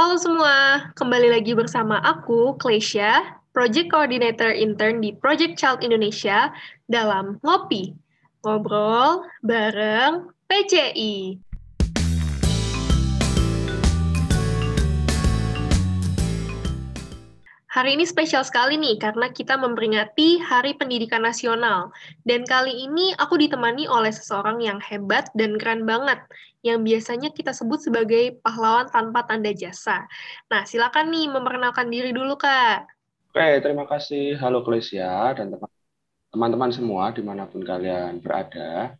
Halo semua, kembali lagi bersama aku, Klesya, Project Coordinator Intern di Project Child Indonesia dalam Ngopi, Ngobrol bareng PCI. Hari ini spesial sekali nih karena kita memperingati Hari Pendidikan Nasional. Dan kali ini aku ditemani oleh seseorang yang hebat dan keren banget, yang biasanya kita sebut sebagai pahlawan tanpa tanda jasa. Nah, silakan nih memperkenalkan diri dulu, Kak. Oke, terima kasih. Halo Klesia dan teman-teman semua di mana pun kalian berada.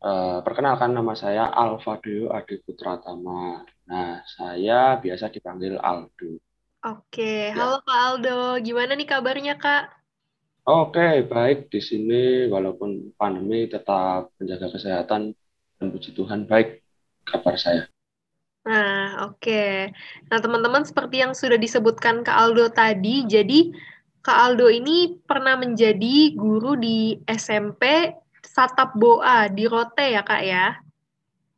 Uh, perkenalkan nama saya Alfadeo Adi Putratama. Nah, saya biasa dipanggil Aldo. Oke, ya. halo Kak Aldo. Gimana nih kabarnya, Kak? Oke, baik di sini walaupun pandemi tetap menjaga kesehatan dan puji Tuhan baik kabar saya. Nah, oke. Nah, teman-teman seperti yang sudah disebutkan Kak Aldo tadi, jadi Kak Aldo ini pernah menjadi guru di SMP Satap Boa di Rote ya, Kak ya?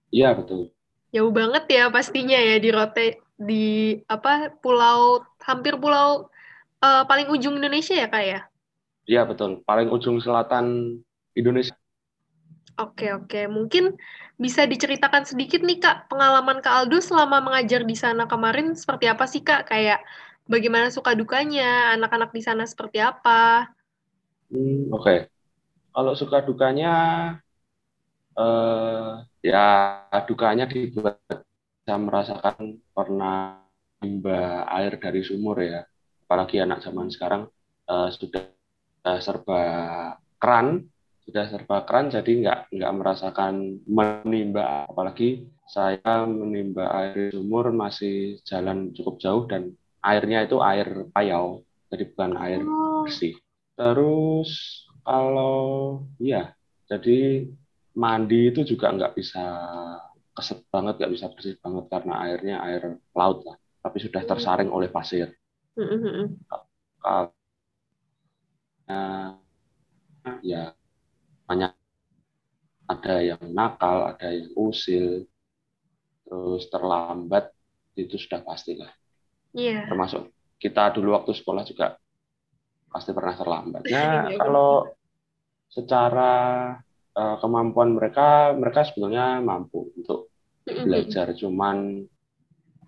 Iya, betul. Jauh banget ya pastinya ya di Rote di apa pulau hampir pulau uh, paling ujung Indonesia ya kak ya? Iya betul, paling ujung selatan Indonesia. Oke oke, mungkin bisa diceritakan sedikit nih kak pengalaman kak Aldo selama mengajar di sana kemarin seperti apa sih kak? Kayak bagaimana suka dukanya, anak-anak di sana seperti apa? Hmm, oke, okay. kalau suka dukanya, uh, ya dukanya dibuat bisa merasakan pernah limbah air dari sumur ya, apalagi anak zaman sekarang uh, sudah uh, serba keran, sudah serba keran, jadi nggak nggak merasakan menimba, apalagi saya menimba air sumur masih jalan cukup jauh dan airnya itu air payau, jadi bukan air oh. bersih. Terus kalau ya, jadi mandi itu juga nggak bisa keset banget, nggak bisa bersih banget karena airnya air laut lah, tapi sudah hmm. tersaring oleh pasir. Kalau ya banyak ada yang nakal, ada yang usil, terus terlambat itu sudah pasti lah. Yeah. Termasuk kita dulu waktu sekolah juga pasti pernah terlambat. Nah kalau secara uh, kemampuan mereka, mereka sebetulnya mampu untuk belajar cuman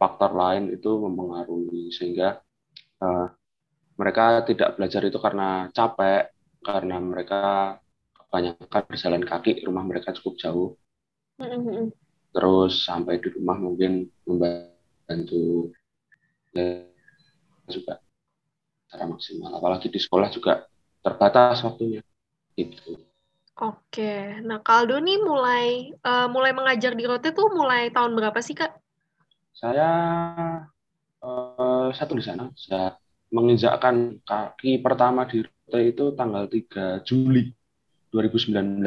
faktor lain itu mempengaruhi sehingga uh, mereka tidak belajar itu karena capek karena mereka kebanyakan berjalan kaki rumah mereka cukup jauh. Terus sampai di rumah mungkin membantu juga secara maksimal. Apalagi di sekolah juga terbatas waktunya. Itu Oke. Nah, Kaldo nih mulai uh, mulai mengajar di Rote tuh mulai tahun berapa sih, Kak? Saya uh, satu di sana. Saya menginjakkan kaki pertama di Rote itu tanggal 3 Juli 2019.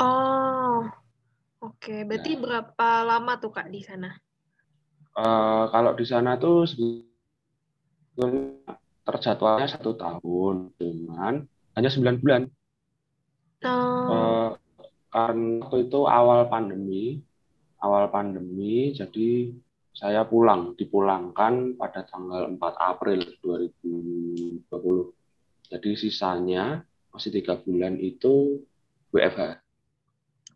Oh. Oke, berarti ya. berapa lama tuh Kak di sana? Uh, kalau di sana tuh terjadwalnya satu tahun, cuman hanya sembilan bulan. Oh. Uh, karena waktu itu awal pandemi, awal pandemi, jadi saya pulang, dipulangkan pada tanggal 4 April 2020. Jadi sisanya masih tiga bulan itu WFH.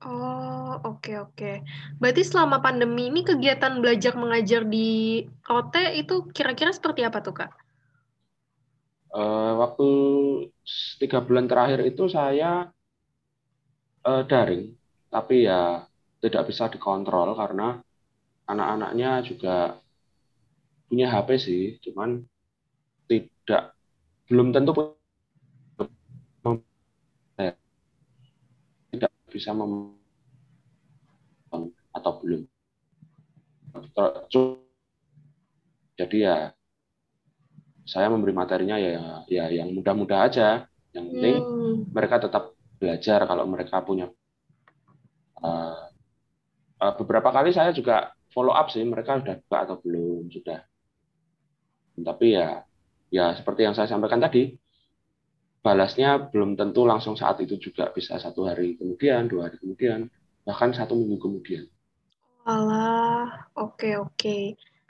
Oh, oke okay, oke. Okay. Berarti selama pandemi ini kegiatan belajar mengajar di Rote itu kira-kira seperti apa tuh, Kak? Uh, waktu tiga bulan terakhir itu saya uh, daring, tapi ya tidak bisa dikontrol karena anak-anaknya juga punya HP sih, cuman tidak belum tentu tidak bisa mem atau belum. Jadi ya saya memberi materinya ya ya yang mudah-mudah aja. Yang penting hmm. mereka tetap belajar kalau mereka punya uh, uh, beberapa kali saya juga follow up sih mereka sudah buka atau belum sudah tapi ya ya seperti yang saya sampaikan tadi balasnya belum tentu langsung saat itu juga bisa satu hari kemudian dua hari kemudian bahkan satu minggu kemudian Alah, oke okay, oke. Okay.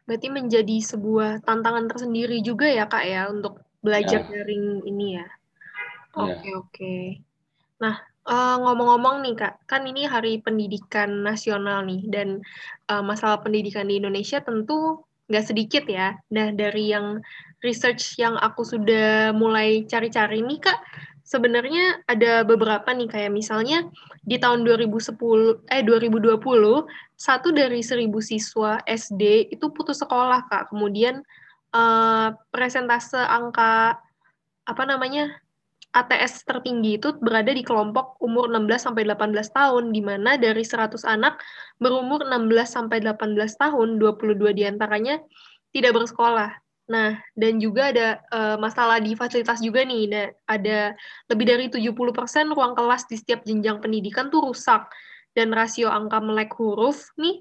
Berarti menjadi sebuah tantangan tersendiri juga ya kak ya untuk belajar Ya. daring ini ya. Oke Iya. oke. Nah eh, ngomong-ngomong nih kak, kan ini Hari Pendidikan Nasional nih dan eh, masalah pendidikan di Indonesia tentu nggak sedikit ya. Nah dari yang research yang aku sudah mulai cari-cari nih kak, sebenarnya ada beberapa nih kayak misalnya di tahun 2010 eh 2020 satu dari seribu siswa SD itu putus sekolah kak. Kemudian eh, presentase angka apa namanya ATS tertinggi itu berada di kelompok umur 16 sampai 18 tahun di mana dari 100 anak berumur 16 sampai 18 tahun 22 di antaranya tidak bersekolah. Nah, dan juga ada uh, masalah di fasilitas juga nih. Nah, ada lebih dari 70% ruang kelas di setiap jenjang pendidikan tuh rusak dan rasio angka melek huruf nih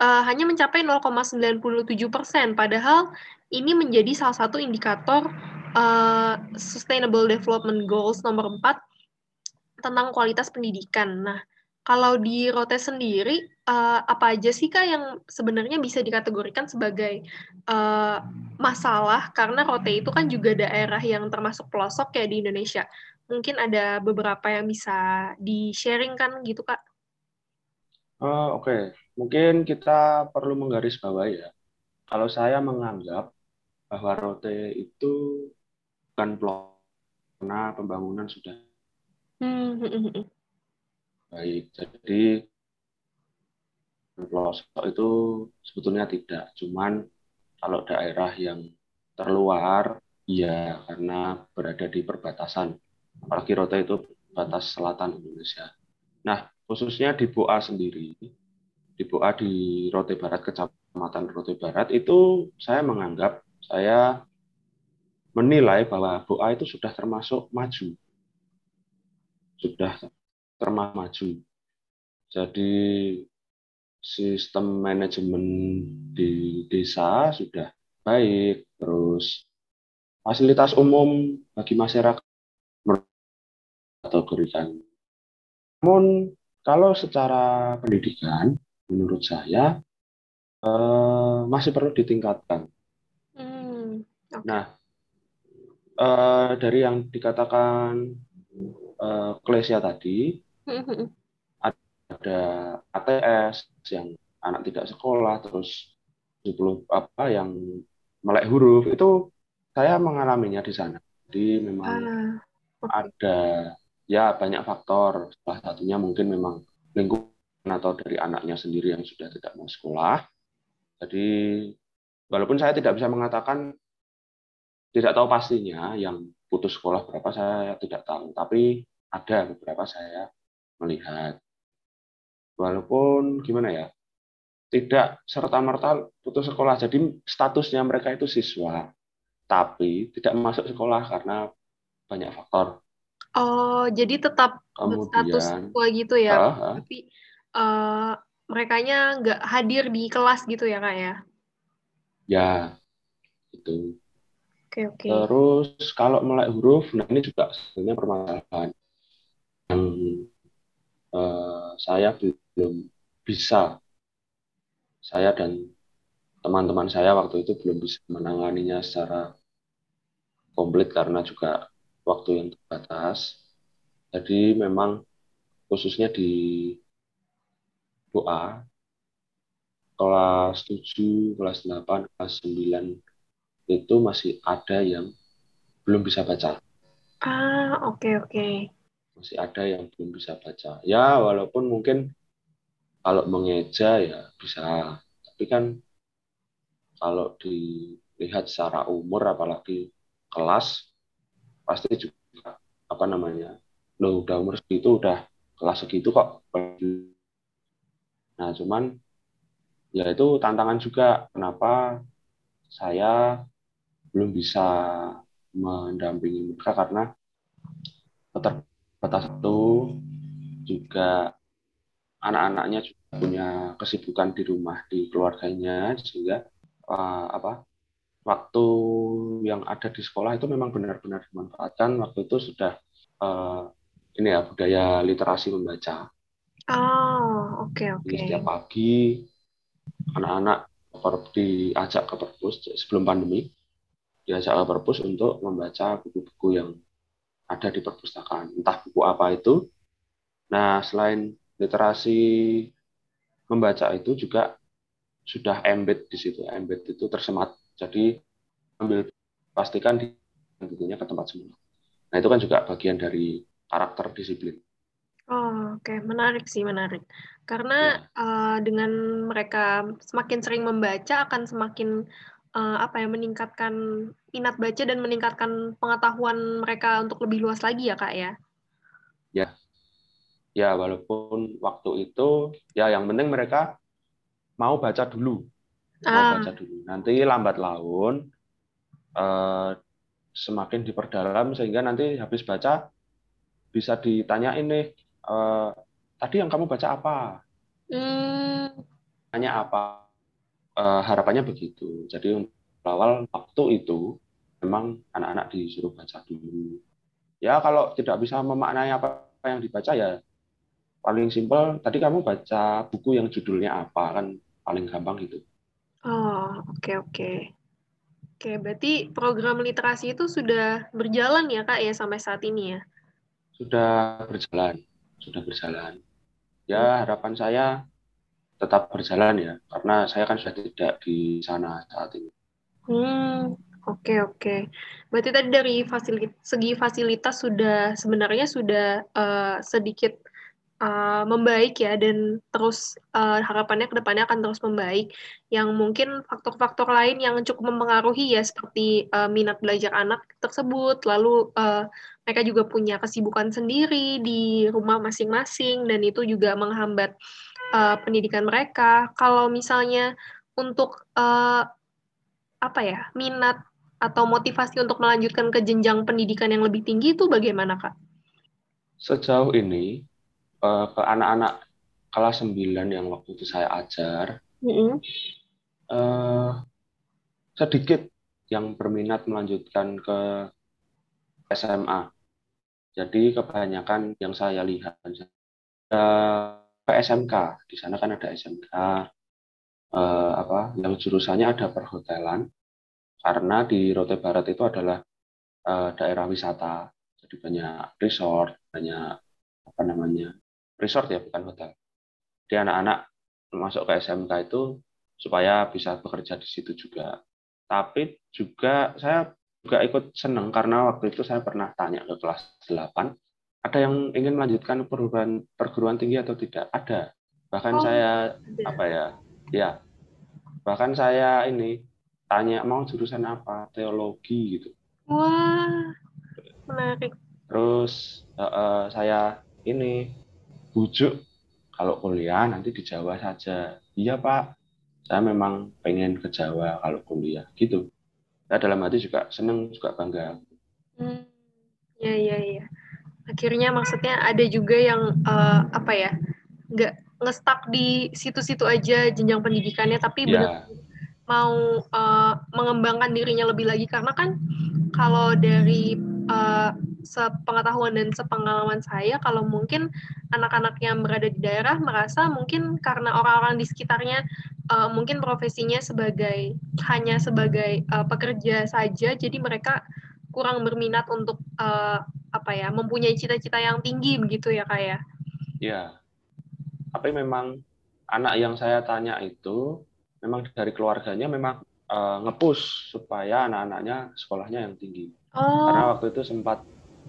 uh, hanya mencapai 0,97 persen. Padahal ini menjadi salah satu indikator uh, Sustainable Development Goals nomor 4 tentang kualitas pendidikan. Nah, kalau di Rote sendiri, uh, apa aja sih Kak yang sebenarnya bisa dikategorikan sebagai uh, masalah? Karena Rote itu kan juga daerah yang termasuk pelosok ya di Indonesia. Mungkin ada beberapa yang bisa di-sharing kan gitu Kak? Uh, Oke, okay. mungkin kita perlu menggarisbawahi ya. Kalau saya menganggap bahwa Rote itu bukan blok karena pembangunan sudah hmm. baik. Jadi pelosok itu sebetulnya tidak. Cuman kalau daerah yang terluar, ya karena berada di perbatasan. Apalagi Rote itu batas selatan Indonesia. Nah, khususnya di Boa sendiri, di Boa di Rote Barat, Kecamatan Rote Barat, itu saya menganggap, saya menilai bahwa BOA itu sudah termasuk maju. Sudah termasuk maju. Jadi sistem manajemen di desa sudah baik, terus fasilitas umum bagi masyarakat kategorikan. Namun kalau secara pendidikan, menurut saya eh, masih perlu ditingkatkan. Hmm, okay. Nah, uh, dari yang dikatakan uh, Klesia tadi, ada ATS yang anak tidak sekolah, terus 70 apa yang melek huruf itu saya mengalaminya di sana. Jadi memang uh, okay. ada ya banyak faktor. Salah satunya mungkin memang lingkungan atau dari anaknya sendiri yang sudah tidak mau sekolah. Jadi walaupun saya tidak bisa mengatakan tidak tahu pastinya yang putus sekolah berapa saya tidak tahu, tapi ada beberapa saya melihat. Walaupun gimana ya, tidak serta-merta putus sekolah. Jadi statusnya mereka itu siswa, tapi tidak masuk sekolah karena banyak faktor. Oh, jadi tetap Kemudian, status siswa gitu ya, uh, uh, tapi uh, merekanya nggak hadir di kelas gitu ya kak ya? Ya, itu. Oke, oke. Terus kalau melek huruf, nah ini juga sebenarnya permasalahan yang uh, saya belum bisa, saya dan teman-teman saya waktu itu belum bisa menanganinya secara komplit karena juga waktu yang terbatas. Jadi memang khususnya di doa kelas 7, kelas 8, kelas 9 itu masih ada yang belum bisa baca. Ah, oke okay, oke. Okay. Masih ada yang belum bisa baca. Ya, walaupun mungkin kalau mengeja ya bisa, tapi kan kalau dilihat secara umur apalagi kelas pasti juga apa namanya lo udah umur segitu udah kelas segitu kok. Nah cuman ya itu tantangan juga kenapa saya belum bisa mendampingi mereka karena keterbatasan itu juga anak-anaknya juga punya kesibukan di rumah di keluarganya sehingga uh, apa waktu yang ada di sekolah itu memang benar-benar dimanfaatkan waktu itu sudah uh, ini ya budaya literasi membaca. Oh, oke okay, oke. Okay. Setiap pagi anak-anak diajak ke perpus sebelum pandemi diajak ke perpus untuk membaca buku-buku yang ada di perpustakaan entah buku apa itu nah selain literasi membaca itu juga sudah embed di situ embed itu tersemat jadi ambil pastikan di bukunya ke tempat semula nah itu kan juga bagian dari karakter disiplin Oh, oke, okay. menarik sih, menarik. Karena ya. uh, dengan mereka semakin sering membaca akan semakin uh, apa ya meningkatkan minat baca dan meningkatkan pengetahuan mereka untuk lebih luas lagi ya, Kak ya. Ya. Ya, walaupun waktu itu ya yang penting mereka mau baca dulu. Ah. baca dulu. Nanti lambat laun uh, semakin diperdalam sehingga nanti habis baca bisa ditanyain nih uh, tadi yang kamu baca apa? Hmm. Tanya apa? Uh, harapannya begitu. Jadi awal waktu itu memang anak-anak disuruh baca dulu. Ya kalau tidak bisa memaknai apa yang dibaca ya paling simpel tadi kamu baca buku yang judulnya apa kan paling gampang gitu. Oh, oke okay, oke. Okay. Oke, berarti program literasi itu sudah berjalan ya Kak ya sampai saat ini ya? Sudah berjalan sudah berjalan. Ya hmm. harapan saya tetap berjalan ya, karena saya kan sudah tidak di sana saat ini. Hmm, oke okay, oke. Okay. Berarti tadi dari fasilitas, segi fasilitas sudah sebenarnya sudah uh, sedikit uh, membaik ya dan terus uh, harapannya ke depannya akan terus membaik. Yang mungkin faktor-faktor lain yang cukup mempengaruhi ya seperti uh, minat belajar anak tersebut, lalu uh, mereka juga punya kesibukan sendiri di rumah masing-masing dan itu juga menghambat uh, pendidikan mereka. Kalau misalnya untuk uh, apa ya minat atau motivasi untuk melanjutkan ke jenjang pendidikan yang lebih tinggi itu bagaimana kak? Sejauh ini uh, ke anak-anak kelas 9 yang waktu itu saya ajar, mm -hmm. uh, sedikit yang berminat melanjutkan ke SMA. Jadi kebanyakan yang saya lihat uh, ke SMK, di sana kan ada SMK, uh, apa, yang jurusannya ada perhotelan, karena di Rote Barat itu adalah uh, daerah wisata, jadi banyak resort, banyak apa namanya resort ya bukan hotel. Di anak-anak masuk ke SMK itu supaya bisa bekerja di situ juga. Tapi juga saya juga ikut senang karena waktu itu saya pernah tanya ke kelas 8, ada yang ingin melanjutkan perguruan perguruan tinggi atau tidak? Ada. Bahkan oh, saya ada. apa ya? Ya. Bahkan saya ini tanya mau jurusan apa? Teologi gitu. Wah, menarik. Terus uh, uh, saya ini bujuk kalau kuliah nanti di Jawa saja. Iya Pak, saya memang pengen ke Jawa kalau kuliah gitu. Saya dalam hati juga seneng juga bangga. Hmm, ya ya ya. Akhirnya maksudnya ada juga yang uh, apa ya nggak ngestak di situ-situ aja jenjang pendidikannya, tapi ya. benar mau uh, mengembangkan dirinya lebih lagi karena kan kalau dari uh, sepengetahuan dan sepengalaman saya kalau mungkin anak-anak yang berada di daerah merasa mungkin karena orang-orang di sekitarnya uh, mungkin profesinya sebagai hanya sebagai uh, pekerja saja jadi mereka kurang berminat untuk uh, apa ya mempunyai cita-cita yang tinggi begitu ya kak ya? Ya tapi memang anak yang saya tanya itu memang dari keluarganya memang uh, ngepush supaya anak-anaknya sekolahnya yang tinggi. Oh. karena waktu itu sempat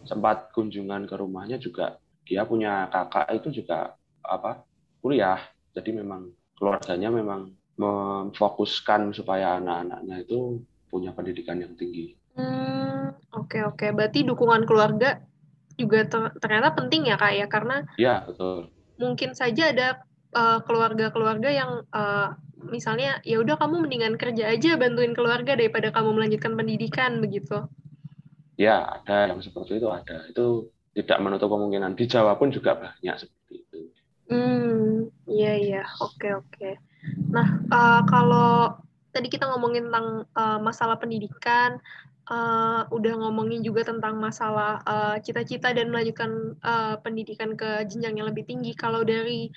sempat kunjungan ke rumahnya juga dia punya kakak itu juga apa kuliah jadi memang keluarganya memang memfokuskan supaya anak-anaknya itu punya pendidikan yang tinggi. Hmm, oke okay, oke. Okay. Berarti dukungan keluarga juga ternyata penting ya kak ya karena. Ya betul. Mungkin saja ada eh, keluarga-keluarga uh, yang uh, misalnya ya udah kamu mendingan kerja aja bantuin keluarga daripada kamu melanjutkan pendidikan begitu. Ya, ada yang seperti itu ada. Itu tidak menutup kemungkinan. Di Jawa pun juga banyak seperti itu. Hmm, iya iya, oke oke. Nah, uh, kalau tadi kita ngomongin tentang uh, masalah pendidikan, uh, udah ngomongin juga tentang masalah cita-cita uh, dan melanjutkan uh, pendidikan ke jenjang yang lebih tinggi. Kalau dari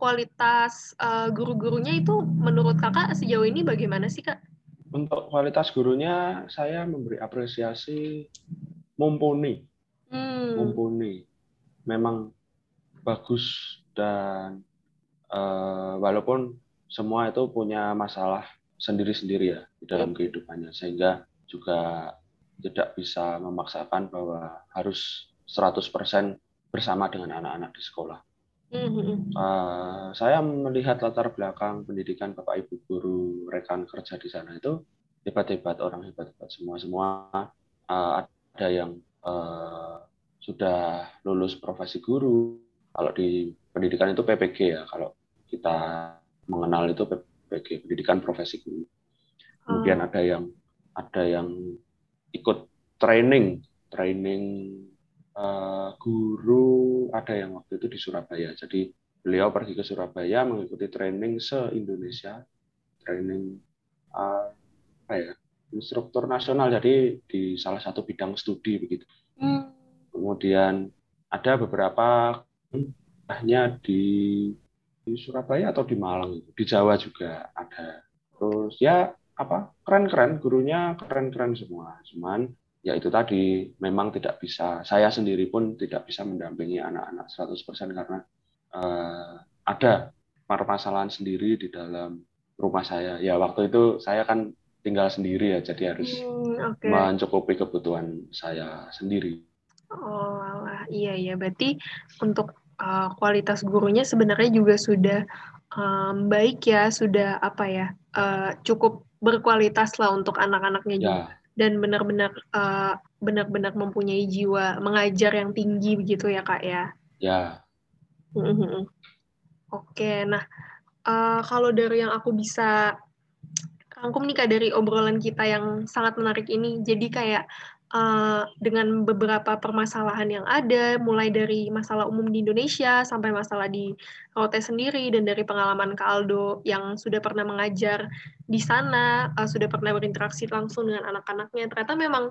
kualitas uh, guru-gurunya itu menurut kakak sejauh ini bagaimana sih kak? Untuk kualitas gurunya saya memberi apresiasi mumpuni, hmm. mumpuni, memang bagus dan uh, walaupun semua itu punya masalah sendiri-sendiri ya di dalam kehidupannya sehingga juga tidak bisa memaksakan bahwa harus 100% bersama dengan anak-anak di sekolah. Uh, saya melihat latar belakang pendidikan Bapak Ibu guru rekan kerja di sana itu hebat-hebat orang hebat-hebat semua semua uh, ada yang uh, sudah lulus profesi guru. Kalau di pendidikan itu PPG ya kalau kita mengenal itu PPG pendidikan profesi guru. Kemudian oh. ada yang ada yang ikut training training uh, guru ada yang waktu itu di Surabaya. Jadi beliau pergi ke Surabaya mengikuti training se-Indonesia, training uh, apa ya, instruktur nasional. Jadi di salah satu bidang studi begitu. Hmm. Kemudian ada beberapa hanya di di Surabaya atau di Malang, di Jawa juga ada. Terus ya apa keren-keren gurunya keren-keren semua. Cuman ya itu tadi memang tidak bisa saya sendiri pun tidak bisa mendampingi anak-anak 100% karena uh, ada permasalahan sendiri di dalam rumah saya. Ya waktu itu saya kan tinggal sendiri ya jadi harus hmm, okay. mencukupi kebutuhan saya sendiri. Oh, alah. iya iya berarti untuk uh, kualitas gurunya sebenarnya juga sudah um, baik ya, sudah apa ya, uh, cukup berkualitas lah untuk anak-anaknya ya. juga dan benar-benar uh, benar-benar mempunyai jiwa mengajar yang tinggi begitu ya kak ya. Ya. Mm-hmm. Oke, nah uh, kalau dari yang aku bisa rangkum nih kak dari obrolan kita yang sangat menarik ini, jadi kayak uh, dengan beberapa permasalahan yang ada, mulai dari masalah umum di Indonesia sampai masalah di Rote sendiri dan dari pengalaman Kak Aldo yang sudah pernah mengajar di sana, uh, sudah pernah berinteraksi langsung dengan anak-anaknya. Ternyata memang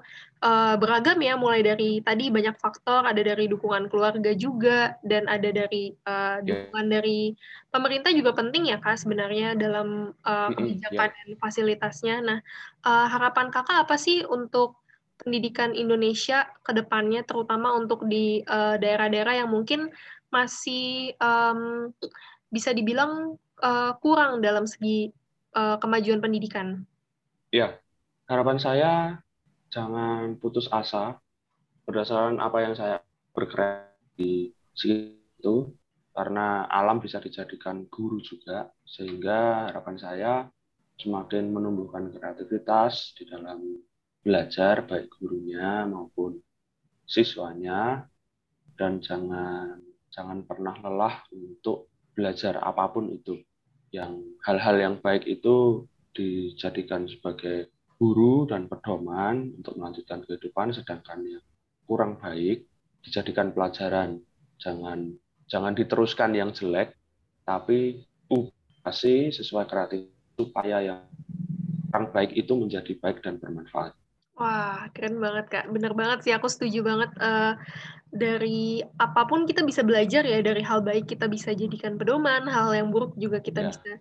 uh, beragam ya, mulai dari tadi banyak faktor, ada dari dukungan keluarga juga dan ada dari uh, dukungan yeah. dari pemerintah juga penting ya Kak sebenarnya dalam uh, kebijakan yeah. dan fasilitasnya. Nah, uh, harapan Kakak apa sih untuk pendidikan Indonesia ke depannya, terutama untuk di eh, daerah-daerah yang mungkin masih um, bisa dibilang uh, kurang dalam segi uh, kemajuan pendidikan. Ya, harapan saya jangan putus asa berdasarkan apa yang saya bergerak di situ karena alam bisa dijadikan guru juga sehingga harapan saya semakin menumbuhkan kreativitas di dalam belajar baik gurunya maupun siswanya dan jangan jangan pernah lelah untuk belajar apa pun itu. Yang hal-hal yang baik itu dijadikan sebagai guru dan pedoman untuk melanjutkan kehidupan sedangkan yang kurang baik dijadikan pelajaran. Jangan jangan diteruskan yang jelek tapi ubah sesuai kreatif supaya yang kurang baik itu menjadi baik dan bermanfaat Wah, keren banget Kak. Bener banget sih, aku setuju banget. Uh, dari apa pun kita bisa belajar ya, dari hal baik kita bisa jadikan pedoman, hal yang buruk juga kita yeah. bisa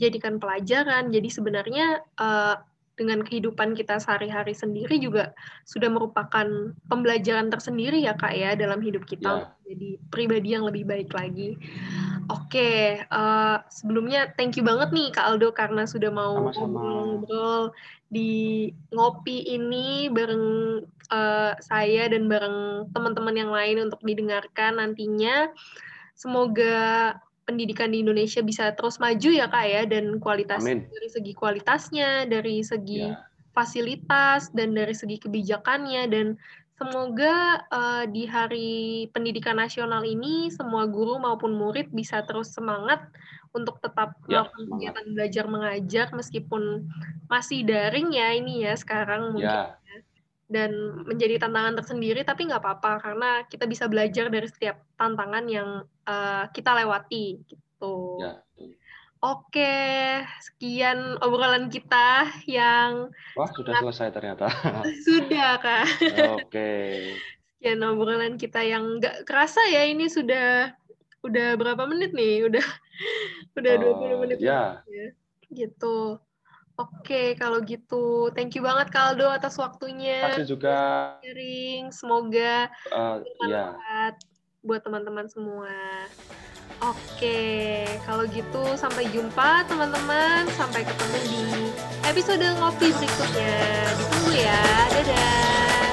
jadikan pelajaran. Jadi sebenarnya uh, dengan kehidupan kita sehari-hari sendiri juga sudah merupakan pembelajaran tersendiri ya Kak ya dalam hidup kita yeah. jadi pribadi yang lebih baik lagi. Oke, okay, uh, sebelumnya thank you banget nih Kak Aldo karena sudah mau ngobrol-ngobrol di ngopi ini bareng uh, saya dan bareng teman-teman yang lain untuk didengarkan nantinya. Semoga pendidikan di Indonesia bisa terus maju ya Kak ya dan kualitas Amin. dari segi kualitasnya, dari segi ya. fasilitas dan dari segi kebijakannya dan Semoga uh, di Hari Pendidikan Nasional ini semua guru maupun murid bisa terus semangat untuk tetap ya, melakukan kegiatan belajar mengajar meskipun masih daring ya ini ya sekarang mungkin ya. ya. Dan menjadi tantangan tersendiri tapi nggak apa-apa karena kita bisa belajar dari setiap tantangan yang uh, kita lewati gitu. Ya, Oke, sekian obrolan kita yang Wah, sudah selesai ternyata. sudah, Kak. Oke. Sekian obrolan kita yang nggak kerasa ya ini sudah udah berapa menit nih? Udah udah uh, 20 menit. Ya. ya. Gitu. Oke, kalau gitu, thank you banget Kaldo atas waktunya. Terima kasih juga. Sharing, semoga uh, bermanfaat ya. buat teman-teman semua. Oke, kalau gitu sampai jumpa teman-teman. Sampai ketemu di episode ngopi berikutnya. Ditunggu ya. Dadah.